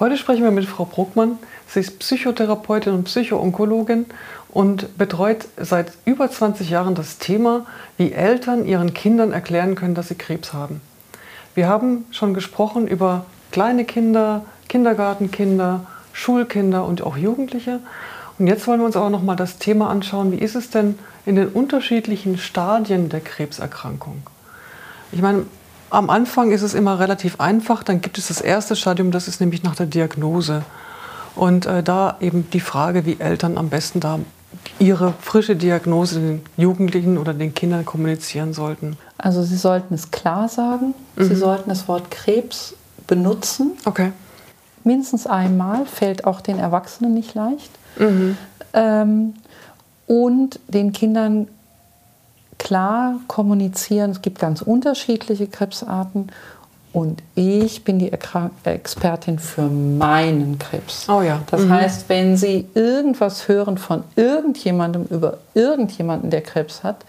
Heute sprechen wir mit Frau Bruckmann. Sie ist Psychotherapeutin und Psychoonkologin und betreut seit über 20 Jahren das Thema, wie Eltern ihren Kindern erklären können, dass sie Krebs haben. Wir haben schon gesprochen über kleine Kinder, Kindergartenkinder, Schulkinder und auch Jugendliche. Und jetzt wollen wir uns aber noch mal das Thema anschauen, wie ist es denn in den unterschiedlichen Stadien der Krebserkrankung? Ich meine, am Anfang ist es immer relativ einfach, dann gibt es das erste Stadium, das ist nämlich nach der Diagnose. Und äh, da eben die Frage, wie Eltern am besten da ihre frische Diagnose den Jugendlichen oder den Kindern kommunizieren sollten. Also Sie sollten es klar sagen, mhm. Sie sollten das Wort Krebs benutzen. Okay. Mindestens einmal fällt auch den Erwachsenen nicht leicht. Mhm. Ähm, und den Kindern klar kommunizieren, es gibt ganz unterschiedliche Krebsarten und ich bin die Expertin für meinen Krebs. Oh ja. Das mhm. heißt, wenn Sie irgendwas hören von irgendjemandem über irgendjemanden, der Krebs hat,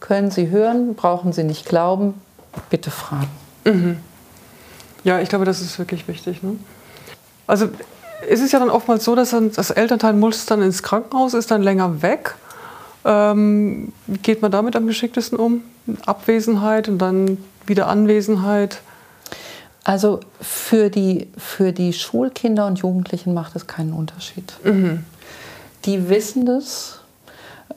können Sie hören, brauchen Sie nicht glauben, bitte fragen. Mhm. Ja, ich glaube, das ist wirklich wichtig. Ne? Also es ist ja dann oftmals so, dass dann das Elternteil muss dann ins Krankenhaus, ist dann länger weg. Ähm, wie geht man damit am geschicktesten um? Abwesenheit und dann wieder Anwesenheit? Also für die, für die Schulkinder und Jugendlichen macht es keinen Unterschied. Mhm. Die wissen das.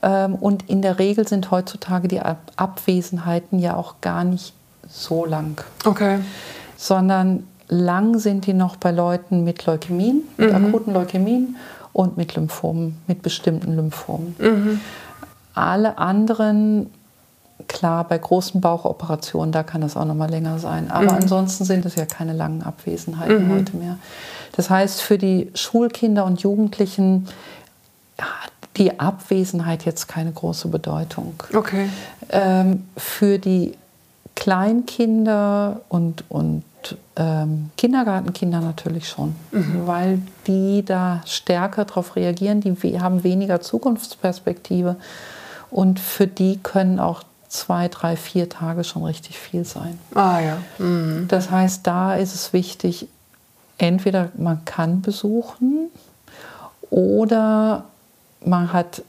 Ähm, und in der Regel sind heutzutage die Abwesenheiten ja auch gar nicht so lang. Okay. Sondern lang sind die noch bei Leuten mit Leukämien, mit mhm. akuten Leukämien und mit Lymphomen, mit bestimmten Lymphomen. Mhm. Alle anderen, klar, bei großen Bauchoperationen, da kann das auch noch mal länger sein. Aber mhm. ansonsten sind es ja keine langen Abwesenheiten mhm. heute mehr. Das heißt, für die Schulkinder und Jugendlichen hat die Abwesenheit jetzt keine große Bedeutung. Okay. Ähm, für die Kleinkinder und, und ähm, Kindergartenkinder natürlich schon, mhm. weil die da stärker darauf reagieren, die haben weniger Zukunftsperspektive und für die können auch zwei, drei, vier Tage schon richtig viel sein. Ah ja. Mhm. Das heißt, da ist es wichtig, entweder man kann besuchen oder man hat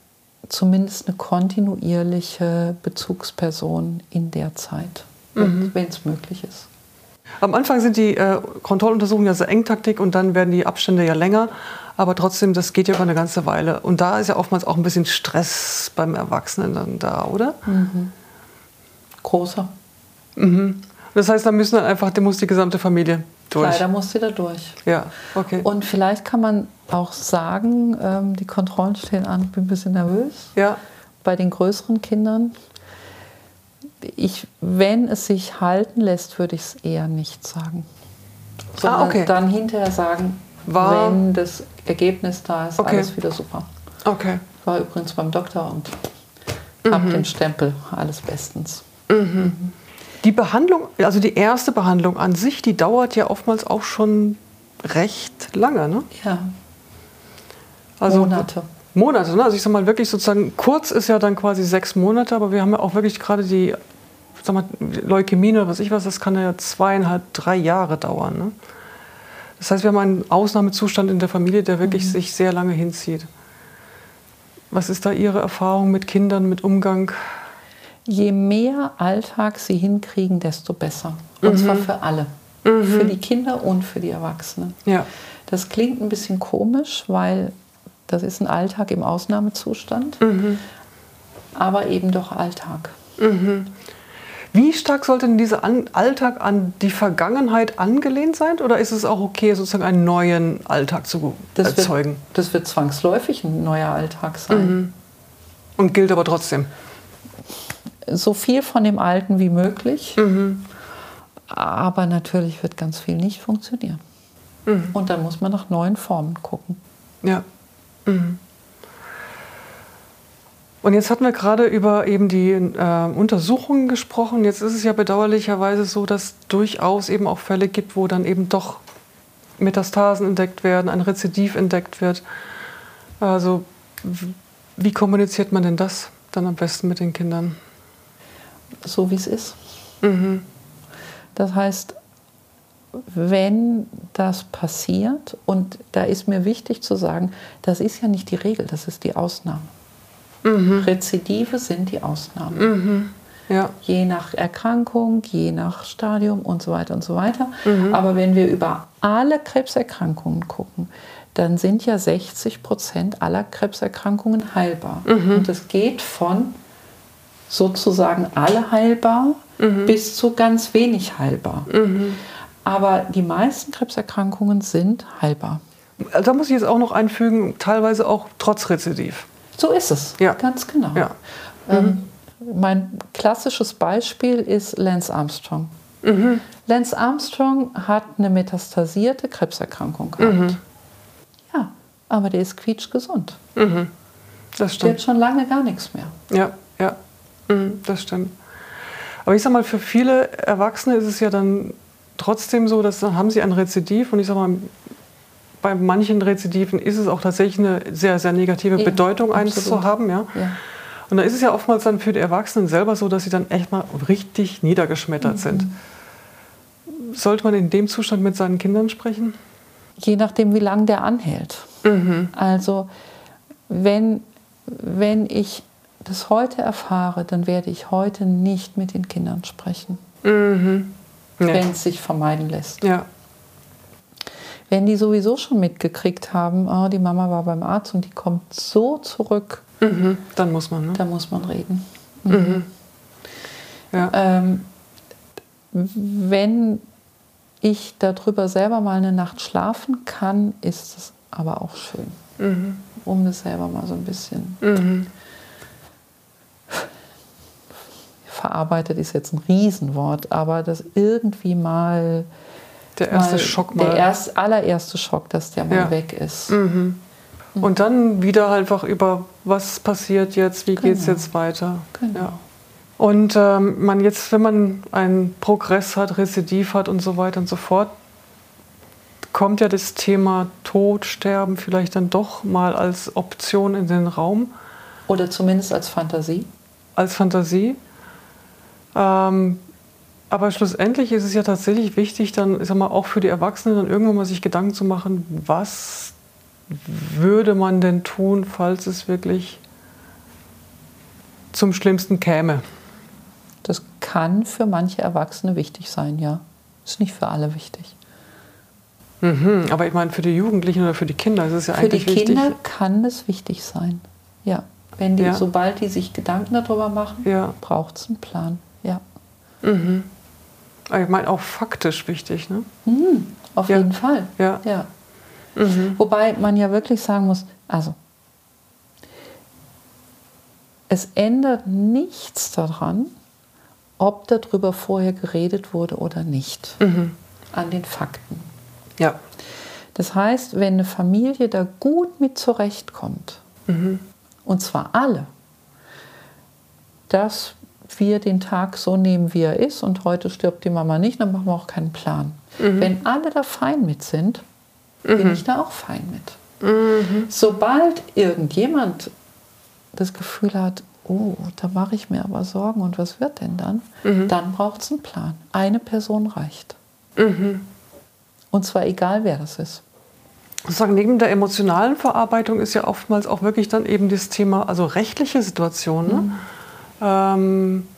zumindest eine kontinuierliche Bezugsperson in der Zeit, mhm. wenn es möglich ist. Am Anfang sind die äh, Kontrolluntersuchungen ja sehr Engtaktik und dann werden die Abstände ja länger. Aber trotzdem, das geht ja über eine ganze Weile. Und da ist ja oftmals auch ein bisschen Stress beim Erwachsenen dann da, oder? Mhm. Großer. Mhm. Das heißt, da müssen dann einfach, da muss die gesamte Familie durch. Leider muss sie da durch. Ja, okay. Und vielleicht kann man auch sagen, ähm, die Kontrollen stehen an, ich bin ein bisschen nervös. Ja. Bei den größeren Kindern ich, wenn es sich halten lässt, würde ich es eher nicht sagen. Sondern ah, okay. dann hinterher sagen, War, wenn das Ergebnis da ist, okay. alles wieder super. Okay. Ich war übrigens beim Doktor und mhm. habe den Stempel, alles bestens. Mhm. Die Behandlung, also die erste Behandlung an sich, die dauert ja oftmals auch schon recht lange, ne? Ja. Also, Monate. Monate, ne? Also ich sag mal wirklich sozusagen, kurz ist ja dann quasi sechs Monate, aber wir haben ja auch wirklich gerade die sag mal, Leukämie oder was ich was, das kann ja zweieinhalb, drei Jahre dauern. Ne? Das heißt, wir haben einen Ausnahmezustand in der Familie, der wirklich mhm. sich sehr lange hinzieht. Was ist da Ihre Erfahrung mit Kindern, mit Umgang? Je mehr Alltag sie hinkriegen, desto besser. Und mhm. zwar für alle. Mhm. Für die Kinder und für die Erwachsenen. Ja. Das klingt ein bisschen komisch, weil das ist ein Alltag im Ausnahmezustand, mhm. aber eben doch Alltag. Wie stark sollte denn dieser Alltag an die Vergangenheit angelehnt sein? Oder ist es auch okay, sozusagen einen neuen Alltag zu das erzeugen? Wird, das wird zwangsläufig ein neuer Alltag sein. Mhm. Und gilt aber trotzdem? So viel von dem Alten wie möglich. Mhm. Aber natürlich wird ganz viel nicht funktionieren. Mhm. Und dann muss man nach neuen Formen gucken. Ja. Mhm. Und jetzt hatten wir gerade über eben die äh, Untersuchungen gesprochen. Jetzt ist es ja bedauerlicherweise so, dass durchaus eben auch Fälle gibt, wo dann eben doch Metastasen entdeckt werden, ein Rezidiv entdeckt wird. Also wie kommuniziert man denn das dann am besten mit den Kindern? So wie es ist. Mhm. Das heißt, wenn das passiert, und da ist mir wichtig zu sagen, das ist ja nicht die Regel, das ist die Ausnahme. Mhm. Rezidive sind die Ausnahme. Mhm. Ja. Je nach Erkrankung, je nach Stadium und so weiter und so weiter. Mhm. Aber wenn wir über alle Krebserkrankungen gucken, dann sind ja 60 Prozent aller Krebserkrankungen heilbar. Mhm. Und es geht von sozusagen alle heilbar mhm. bis zu ganz wenig heilbar. Mhm. Aber die meisten Krebserkrankungen sind heilbar. Da muss ich jetzt auch noch einfügen, teilweise auch trotz Rezidiv. So ist es, ja. ganz genau. Ja. Ähm, mhm. mein klassisches Beispiel ist Lance Armstrong. Mhm. Lance Armstrong hat eine metastasierte Krebserkrankung gehabt. Mhm. Ja, aber der ist quietschgesund. Mhm. Das stimmt. Der hat schon lange gar nichts mehr. Ja, ja, mhm, das stimmt. Aber ich sag mal, für viele Erwachsene ist es ja dann trotzdem so, dass dann haben sie ein Rezidiv und ich sag mal, bei manchen Rezidiven ist es auch tatsächlich eine sehr, sehr negative ja, Bedeutung, eins zu haben. Ja? ja? Und da ist es ja oftmals dann für die Erwachsenen selber so, dass sie dann echt mal richtig niedergeschmettert mhm. sind. Sollte man in dem Zustand mit seinen Kindern sprechen? Je nachdem, wie lange der anhält. Mhm. Also, wenn, wenn ich das heute erfahre, dann werde ich heute nicht mit den Kindern sprechen. Mhm. Nee. Wenn es sich vermeiden lässt. Ja. Wenn die sowieso schon mitgekriegt haben, oh, die Mama war beim Arzt und die kommt so zurück, mhm. dann muss man. Ne? Dann muss man reden. Mhm. mhm. Ja. Ähm, wenn ich darüber selber mal eine Nacht schlafen kann, ist es aber auch schön. Mhm. Um das selber mal so ein bisschen mhm verarbeitet ist jetzt ein Riesenwort, aber das irgendwie mal. Der erste mal, Schock mal. Der erst, allererste Schock, dass der mal ja. weg ist. Mhm. mhm. Und dann wieder einfach über, was passiert jetzt, wie genau. geht es jetzt weiter. Genau. Ja. Und ähm, man jetzt, wenn man einen Progress hat, Rezidiv hat und so weiter und so fort, kommt ja das Thema Tod, Sterben vielleicht dann doch mal als Option in den Raum. Oder zumindest als Fantasie. Als Fantasie. Ähm, aber schlussendlich ist es ja tatsächlich wichtig, dann, ich sag mal, auch für die Erwachsenen dann irgendwann mal sich Gedanken zu machen, was würde man denn tun, falls es wirklich zum Schlimmsten käme? Das kann für manche Erwachsene wichtig sein, ja. Ist nicht für alle wichtig. Mhm, aber ich meine, für die Jugendlichen oder für die Kinder ist es ja für eigentlich wichtig. Für die Kinder kann es wichtig sein, ja. Wenn die, ja. sobald die sich Gedanken darüber machen, ja. braucht es einen Plan. Ja. Mhm. Ich meine auch faktisch wichtig, ne? Mhm, auf ja. jeden Fall. Ja. ja. Mhm. Wobei man ja wirklich sagen muss, also es ändert nichts daran, ob darüber vorher geredet wurde oder nicht. Mhm. An den Fakten. Ja. Das heißt, wenn eine Familie da gut mit zurechtkommt, mhm. und zwar alle, das wir den Tag so nehmen, wie er ist und heute stirbt die Mama nicht, dann machen wir auch keinen Plan. Mhm. Wenn alle da fein mit sind, mhm. bin ich da auch fein mit. Mhm. Sobald irgendjemand das Gefühl hat, oh, da mache ich mir aber Sorgen und was wird denn dann? Mhm. Dann braucht es einen Plan. Eine Person reicht. Mhm. Und zwar egal, wer das ist. Sozusagen neben der emotionalen Verarbeitung ist ja oftmals auch wirklich dann eben das Thema, also rechtliche Situationen. Ne? Mhm. Ähm,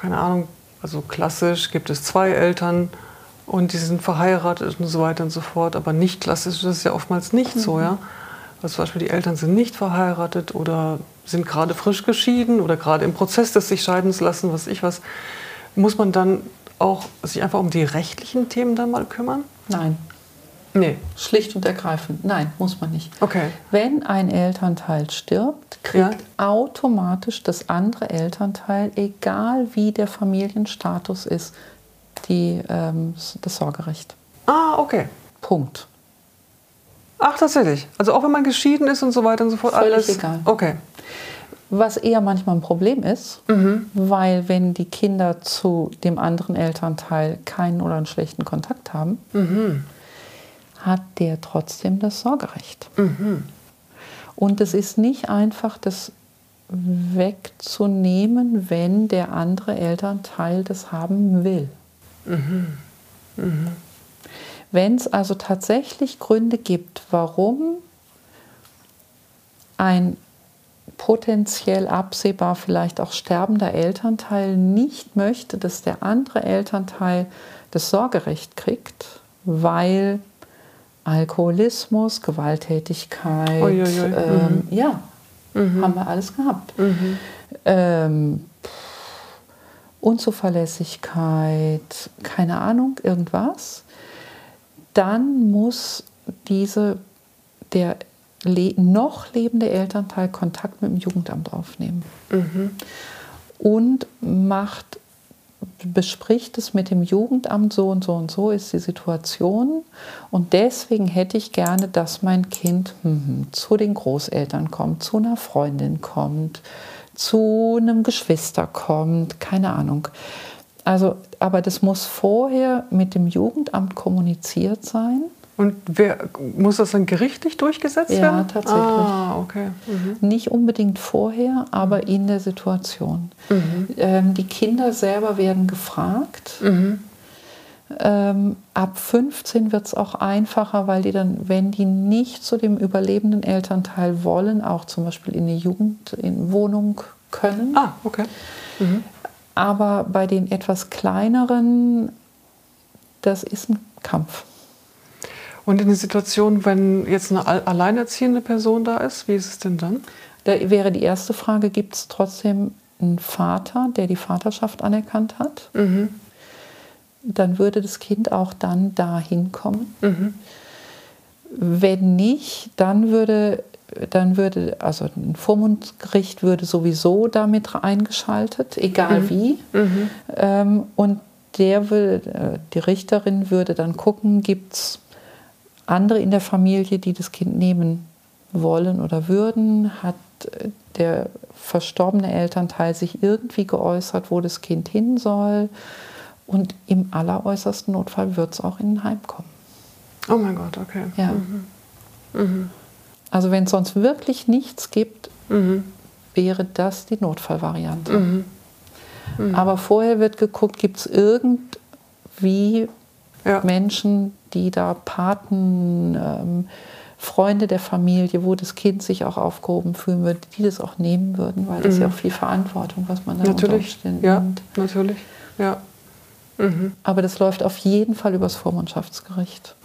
keine Ahnung, also klassisch gibt es zwei Eltern und die sind verheiratet und so weiter und so fort. Aber nicht klassisch das ist ja oftmals nicht mhm. so, ja. Also zum Beispiel die Eltern sind nicht verheiratet oder sind gerade frisch geschieden oder gerade im Prozess des sich scheiden zu lassen, was ich was. Muss man dann auch sich einfach um die rechtlichen Themen dann mal kümmern? Nein. Nee. Schlicht und ergreifend. Nein, muss man nicht. Okay. Wenn ein Elternteil stirbt, kriegt ja. automatisch das andere Elternteil, egal wie der Familienstatus ist, die, ähm, das Sorgerecht. Ah, okay. Punkt. Ach, tatsächlich. Also auch wenn man geschieden ist und so weiter und so fort. Völlig alles. egal. Okay. Was eher manchmal ein Problem ist, mhm. weil wenn die Kinder zu dem anderen Elternteil keinen oder einen schlechten Kontakt haben, mhm hat der trotzdem das Sorgerecht. Mhm. Und es ist nicht einfach, das wegzunehmen, wenn der andere Elternteil das haben will. Mhm. Mhm. Wenn es also tatsächlich Gründe gibt, warum ein potenziell absehbar vielleicht auch sterbender Elternteil nicht möchte, dass der andere Elternteil das Sorgerecht kriegt, weil Alkoholismus, Gewalttätigkeit, Uiuiui. ähm, Mhm. ja, haben wir alles gehabt. Ähm, Unzuverlässigkeit, keine Ahnung, irgendwas, dann muss diese, der le noch lebende Elternteil Kontakt mit dem Jugendamt aufnehmen und macht, bespricht es mit dem Jugendamt, so und so und so ist die Situation. Und deswegen hätte ich gerne, dass mein Kind mhm, zu den Großeltern kommt, zu einer Freundin kommt, zu einem Geschwister kommt, keine Ahnung. Also, aber das muss vorher mit dem Jugendamt kommuniziert sein. Und wer, muss das dann gerichtlich durchgesetzt Ja, werden? tatsächlich. Ah, okay. Mhm. Nicht unbedingt vorher, aber in der Situation. Mhm. Ähm, die Kinder selber werden gefragt. Ähm, ab 15 wird es auch einfacher, weil die dann, wenn die nicht zu dem überlebenden Elternteil wollen, auch zum Beispiel in die Jugendwohnung können. Ah, okay. Aber bei den etwas kleineren, das ist ein Kampf. Und in der Situation, wenn jetzt eine al- alleinerziehende Person da ist, wie ist es denn dann? Da wäre die erste Frage, gibt es trotzdem einen Vater, der die Vaterschaft anerkannt hat? Dann würde das Kind auch dann dahin kommen. Wenn nicht, dann würde, dann würde, also ein Vormundgericht würde sowieso damit eingeschaltet, egal wie. Ähm, und der würde, äh, die Richterin würde dann gucken, gibt es andere in der Familie, die das Kind nehmen wollen oder würden? Hat äh, der verstorbene Elternteil sich irgendwie geäußert, wo das Kind hin soll? Und im alleräußersten Notfall wird es auch in ein Heim kommen. Oh mein Gott, okay. Ja. Also wenn es sonst wirklich nichts gibt, wäre das die Notfallvariante. Aber vorher wird geguckt, gibt es irgendwie Ja. Menschen, die da Paten, ähm, Freunde der Familie, wo das Kind sich auch aufgehoben fühlen würde, die das auch nehmen würden, weil das ist ja auch viel Verantwortung, was man da unter Natürlich. Umständen Ja, nimmt. natürlich. Ja. Aber das läuft auf jeden Fall übers Vormundschaftsgericht.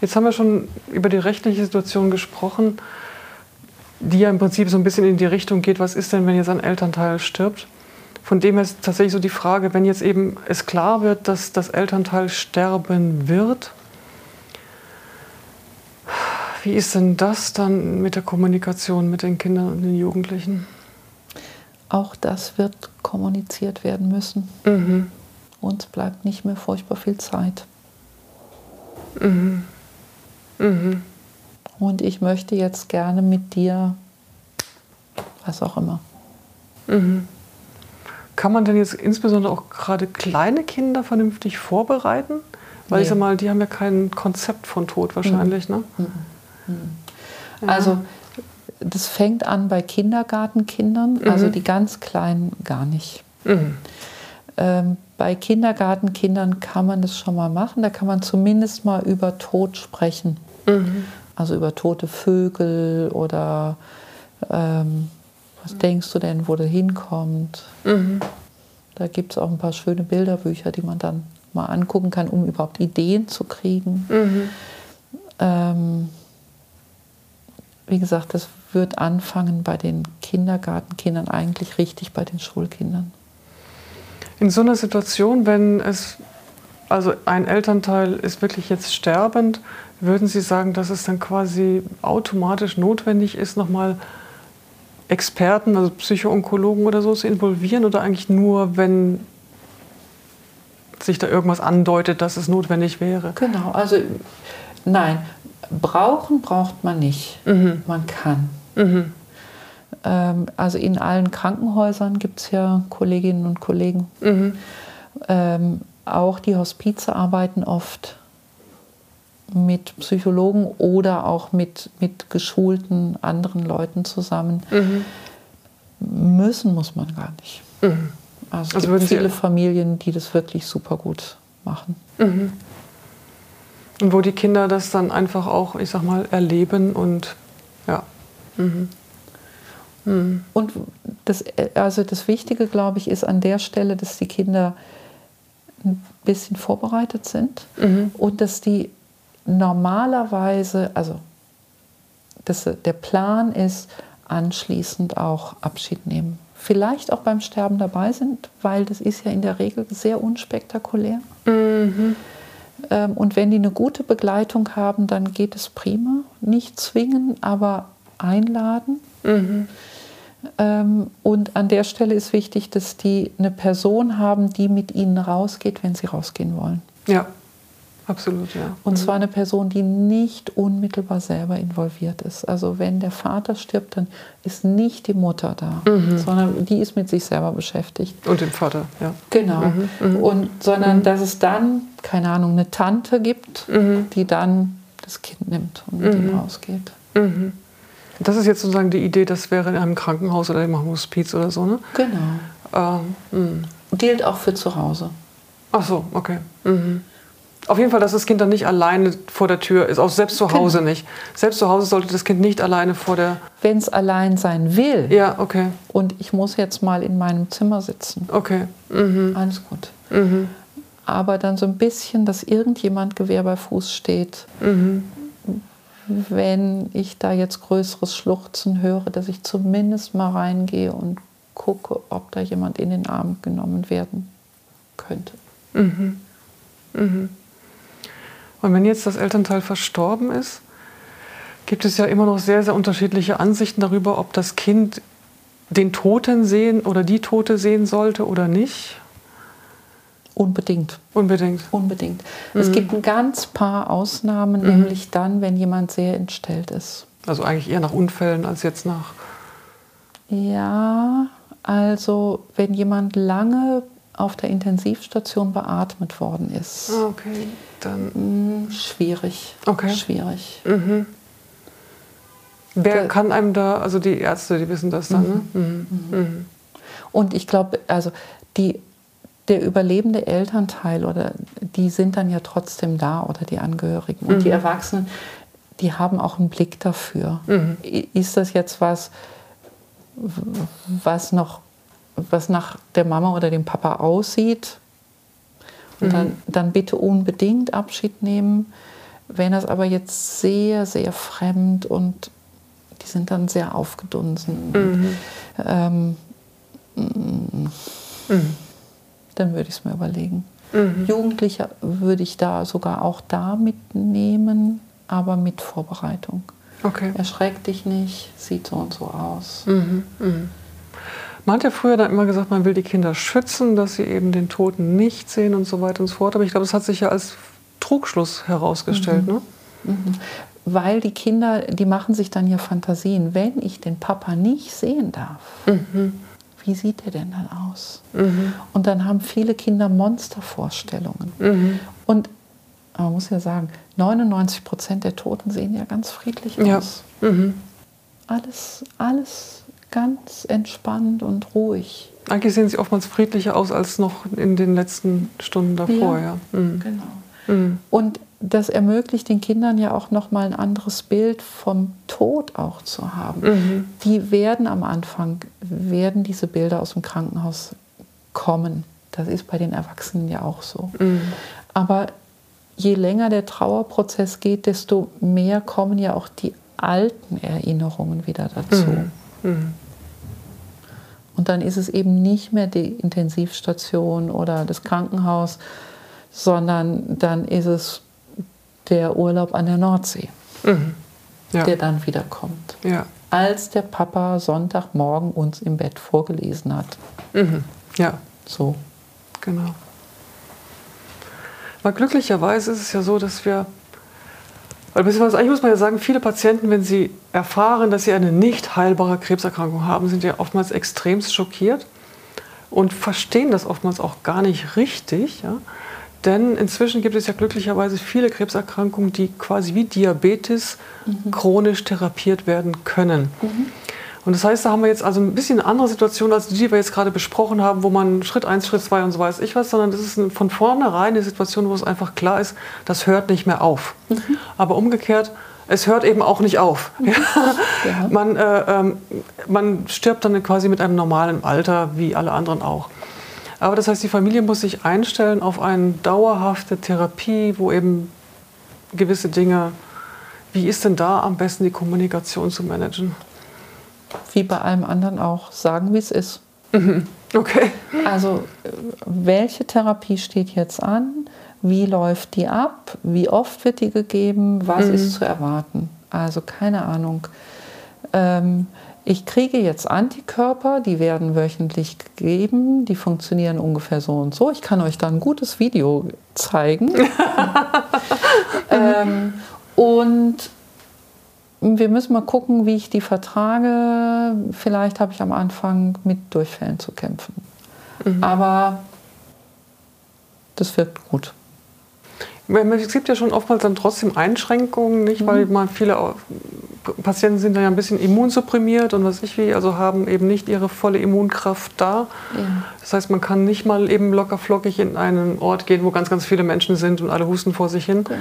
Jetzt haben wir schon über die rechtliche Situation gesprochen, die ja im Prinzip so ein bisschen in die Richtung geht, was ist denn, wenn jetzt ein Elternteil stirbt? Von dem her ist tatsächlich so die Frage, wenn jetzt eben es klar wird, dass das Elternteil sterben wird, wie ist denn das dann mit der Kommunikation mit den Kindern und den Jugendlichen? Auch das wird kommuniziert werden müssen. Uns bleibt nicht mehr furchtbar viel Zeit. Und ich möchte jetzt gerne mit dir, was auch immer. Kann man denn jetzt insbesondere auch gerade kleine Kinder vernünftig vorbereiten? Weil ich Nee. sag mal, die haben ja kein Konzept von Tod wahrscheinlich, ne? Also das fängt an bei Kindergartenkindern, also die ganz kleinen gar nicht. Ähm, bei Kindergartenkindern kann man das schon mal machen, da kann man zumindest mal über Tod sprechen. Also über tote Vögel oder ähm, was denkst du denn, wo der hinkommt. Da gibt es auch ein paar schöne Bilderbücher, die man dann mal angucken kann, um überhaupt Ideen zu kriegen. Ähm, wie gesagt, das wird anfangen bei den Kindergartenkindern, eigentlich richtig bei den Schulkindern. In so einer Situation, wenn es, also ein Elternteil ist wirklich jetzt sterbend, würden Sie sagen, dass es dann quasi automatisch notwendig ist, nochmal Experten, also Psychoonkologen oder so zu involvieren oder eigentlich nur, wenn sich da irgendwas andeutet, dass es notwendig wäre? Genau, also nein, brauchen braucht man nicht. Man kann. Ähm, also in allen Krankenhäusern gibt es ja Kolleginnen und Kollegen. Ähm, auch die Hospize arbeiten oft mit Psychologen oder auch mit, mit geschulten anderen Leuten zusammen. Müssen muss man gar nicht. Also es Also gibt Sie- viele Familien, die das wirklich super gut machen. Und wo die Kinder das dann einfach auch, ich sag mal, erleben und ja. Mhm. Mhm. Und das, also das Wichtige, glaube ich, ist an der Stelle, dass die Kinder ein bisschen vorbereitet sind mhm. und dass die normalerweise, also dass der Plan ist, anschließend auch Abschied nehmen. Vielleicht auch beim Sterben dabei sind, weil das ist ja in der Regel sehr unspektakulär. Mhm. Ähm, und wenn die eine gute Begleitung haben, dann geht es prima. Nicht zwingen, aber einladen. Mhm. Ähm, und an der Stelle ist wichtig, dass die eine Person haben, die mit ihnen rausgeht, wenn sie rausgehen wollen. Ja, absolut, ja. Und mhm. zwar eine Person, die nicht unmittelbar selber involviert ist. Also wenn der Vater stirbt, dann ist nicht die Mutter da, mhm. sondern die ist mit sich selber beschäftigt. Und dem Vater, ja. Genau. Mhm. mhm. Und sondern mhm. dass es dann, keine Ahnung, eine Tante gibt, mhm. die dann das Kind nimmt und mit ihm rausgeht. Das ist jetzt sozusagen die Idee, das wäre in einem Krankenhaus oder im Hospiz oder so, ne? Genau. Ähm, Gilt auch für zu Hause. Ach so, okay. Mhm. Auf jeden Fall, dass das Kind dann nicht alleine vor der Tür ist, auch selbst zu Hause genau. nicht. Selbst zu Hause sollte das Kind nicht alleine vor der. Wenn es allein sein will. Ja, okay. Und ich muss jetzt mal in meinem Zimmer sitzen. Okay. Mhm. Alles gut. Mhm. Aber dann so ein bisschen, dass irgendjemand Gewehr bei Fuß steht. Mhm wenn ich da jetzt größeres Schluchzen höre, dass ich zumindest mal reingehe und gucke, ob da jemand in den Arm genommen werden könnte. Mhm. Mhm. Und wenn jetzt das Elternteil verstorben ist, gibt es ja immer noch sehr, sehr unterschiedliche Ansichten darüber, ob das Kind den Toten sehen oder die Tote sehen sollte oder nicht. Unbedingt. Unbedingt. Unbedingt. Mhm. Es gibt ein ganz paar Ausnahmen, mhm. nämlich dann, wenn jemand sehr entstellt ist. Also eigentlich eher nach Unfällen als jetzt nach. Ja, also wenn jemand lange auf der Intensivstation beatmet worden ist. Ah, okay, dann. Hm, schwierig. Okay. Schwierig. Mhm. Wer da, kann einem da, also die Ärzte, die wissen das dann, ne? Mhm. Mhm. mhm. Und ich glaube, also die der überlebende Elternteil oder die sind dann ja trotzdem da oder die Angehörigen. Und mhm. die Erwachsenen, die haben auch einen Blick dafür. Mhm. Ist das jetzt was, was noch, was nach der Mama oder dem Papa aussieht? Und mhm. dann, dann bitte unbedingt Abschied nehmen. Wenn das aber jetzt sehr, sehr fremd und die sind dann sehr aufgedunsen. Mhm. Ähm, mhm dann würde ich es mir überlegen. Mhm. Jugendliche würde ich da sogar auch da mitnehmen, aber mit Vorbereitung. Okay. Erschreck dich nicht, sieht so und so aus. Mhm. Man hat ja früher dann immer gesagt, man will die Kinder schützen, dass sie eben den Toten nicht sehen und so weiter und so fort. Aber ich glaube, es hat sich ja als Trugschluss herausgestellt. Mhm. Ne? Mhm. Weil die Kinder, die machen sich dann ja Fantasien. Wenn ich den Papa nicht sehen darf, mhm wie sieht er denn dann aus? Mhm. Und dann haben viele Kinder Monstervorstellungen. Mhm. Und man muss ja sagen, 99 Prozent der Toten sehen ja ganz friedlich ja. aus. Mhm. Alles, alles ganz entspannt und ruhig. Eigentlich sehen sie oftmals friedlicher aus als noch in den letzten Stunden davor. Ja, ja. Mhm. Genau. Mhm. Und das ermöglicht den Kindern ja auch noch mal ein anderes Bild vom Tod auch zu haben. Mhm. Die werden am Anfang werden diese Bilder aus dem Krankenhaus kommen. Das ist bei den Erwachsenen ja auch so. Mhm. Aber je länger der Trauerprozess geht, desto mehr kommen ja auch die alten Erinnerungen wieder dazu. Mhm. Und dann ist es eben nicht mehr die Intensivstation oder das Krankenhaus, sondern dann ist es der Urlaub an der Nordsee, mhm. ja. der dann wiederkommt. Ja. Als der Papa Sonntagmorgen uns im Bett vorgelesen hat. Mhm. Ja. So. Genau. Aber glücklicherweise ist es ja so, dass wir, weil beziehungsweise eigentlich muss man ja sagen, viele Patienten, wenn sie erfahren, dass sie eine nicht heilbare Krebserkrankung haben, sind ja oftmals extremst schockiert und verstehen das oftmals auch gar nicht richtig. Ja? Denn inzwischen gibt es ja glücklicherweise viele Krebserkrankungen, die quasi wie Diabetes mhm. chronisch therapiert werden können. Mhm. Und das heißt, da haben wir jetzt also ein bisschen eine andere Situation als die, die wir jetzt gerade besprochen haben, wo man Schritt 1, Schritt 2 und so weiß ich was, sondern das ist von vornherein eine Situation, wo es einfach klar ist, das hört nicht mehr auf. Mhm. Aber umgekehrt, es hört eben auch nicht auf. Mhm. Ja. Man, äh, ähm, man stirbt dann quasi mit einem normalen Alter, wie alle anderen auch. Aber das heißt, die Familie muss sich einstellen auf eine dauerhafte Therapie, wo eben gewisse Dinge, wie ist denn da am besten die Kommunikation zu managen? Wie bei allem anderen auch, sagen, wie es ist. Mhm. Okay. Also, welche Therapie steht jetzt an? Wie läuft die ab? Wie oft wird die gegeben? Was mhm. ist zu erwarten? Also, keine Ahnung. Ähm, ich kriege jetzt Antikörper, die werden wöchentlich gegeben, die funktionieren ungefähr so und so. Ich kann euch da ein gutes Video zeigen. ähm, und wir müssen mal gucken, wie ich die vertrage. Vielleicht habe ich am Anfang mit Durchfällen zu kämpfen. Mhm. Aber das wird gut. Es gibt ja schon oftmals dann trotzdem Einschränkungen, nicht? Mhm. Weil man viele Patienten sind dann ja ein bisschen immunsupprimiert und was ich wie, also haben eben nicht ihre volle Immunkraft da. Ja. Das heißt, man kann nicht mal eben locker flockig in einen Ort gehen, wo ganz, ganz viele Menschen sind und alle husten vor sich hin. Ja.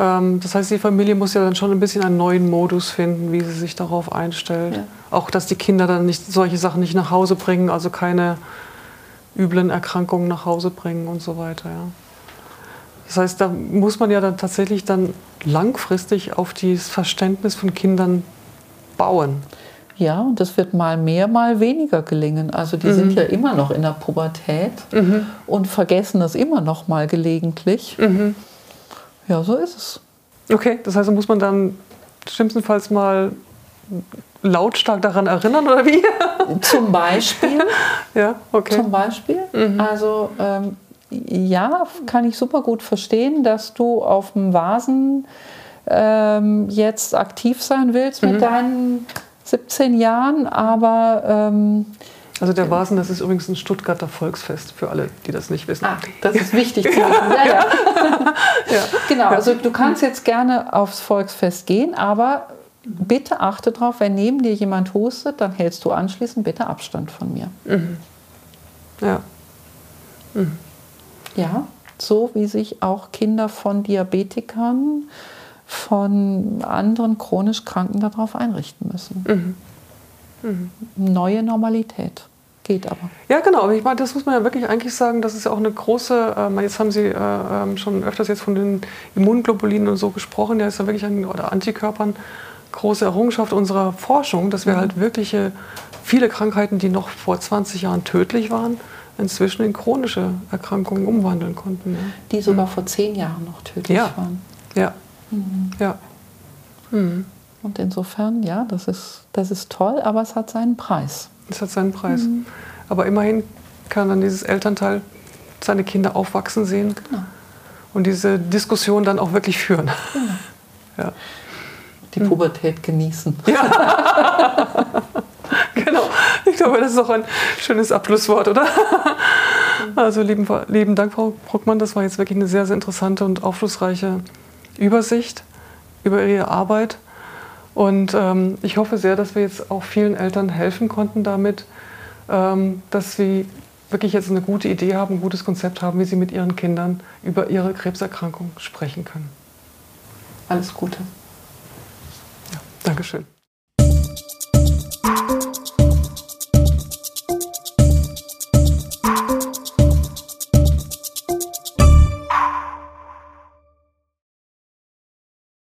Ähm, das heißt, die Familie muss ja dann schon ein bisschen einen neuen Modus finden, wie sie sich darauf einstellt. Ja. Auch, dass die Kinder dann nicht solche Sachen nicht nach Hause bringen, also keine üblen Erkrankungen nach Hause bringen und so weiter. Ja. Das heißt, da muss man ja dann tatsächlich dann langfristig auf das Verständnis von Kindern bauen. Ja, und das wird mal mehr, mal weniger gelingen. Also die mhm. sind ja immer noch in der Pubertät mhm. und vergessen das immer noch mal gelegentlich. Mhm. Ja, so ist es. Okay, das heißt, muss man dann schlimmstenfalls mal lautstark daran erinnern oder wie? Zum Beispiel. ja, okay. Zum Beispiel. Mhm. Also ähm, ja, kann ich super gut verstehen, dass du auf dem Vasen ähm, jetzt aktiv sein willst mhm. mit deinen 17 Jahren, aber ähm, also der Vasen, das ist übrigens ein Stuttgarter Volksfest für alle, die das nicht wissen. Ah, das ist wichtig zu wissen. Ja, ja. Ja. Genau, also du kannst jetzt gerne aufs Volksfest gehen, aber bitte achte darauf, wenn neben dir jemand hustet, dann hältst du anschließend bitte Abstand von mir. Mhm. Ja. Mhm. Ja, so wie sich auch Kinder von Diabetikern, von anderen chronisch Kranken darauf einrichten müssen. Mhm. Mhm. Neue Normalität geht aber. Ja, genau. Ich meine, das muss man ja wirklich eigentlich sagen, das ist ja auch eine große, äh, jetzt haben Sie äh, ähm, schon öfters jetzt von den Immunglobulinen und so gesprochen, ja, ist ja wirklich ein, oder Antikörpern, große Errungenschaft unserer Forschung, dass wir mhm. halt wirklich viele Krankheiten, die noch vor 20 Jahren tödlich waren, inzwischen in chronische Erkrankungen umwandeln konnten. Ja. Die sogar mhm. vor zehn Jahren noch tödlich ja. waren. Ja. Mhm. Ja. Mhm. Und insofern, ja, das ist, das ist toll, aber es hat seinen Preis. Es hat seinen Preis. Mhm. Aber immerhin kann dann dieses Elternteil seine Kinder aufwachsen sehen genau. und diese Diskussion dann auch wirklich führen. Genau. Ja. Die Pubertät genießen. Ja. genau. Ich glaube, das ist auch ein schönes Abschlusswort, oder? Also lieben, lieben Dank, Frau Bruckmann. Das war jetzt wirklich eine sehr, sehr interessante und aufschlussreiche Übersicht über Ihre Arbeit. Und ähm, ich hoffe sehr, dass wir jetzt auch vielen Eltern helfen konnten damit, ähm, dass sie wirklich jetzt eine gute Idee haben, ein gutes Konzept haben, wie sie mit ihren Kindern über ihre Krebserkrankung sprechen können. Alles Gute. Ja, Dankeschön.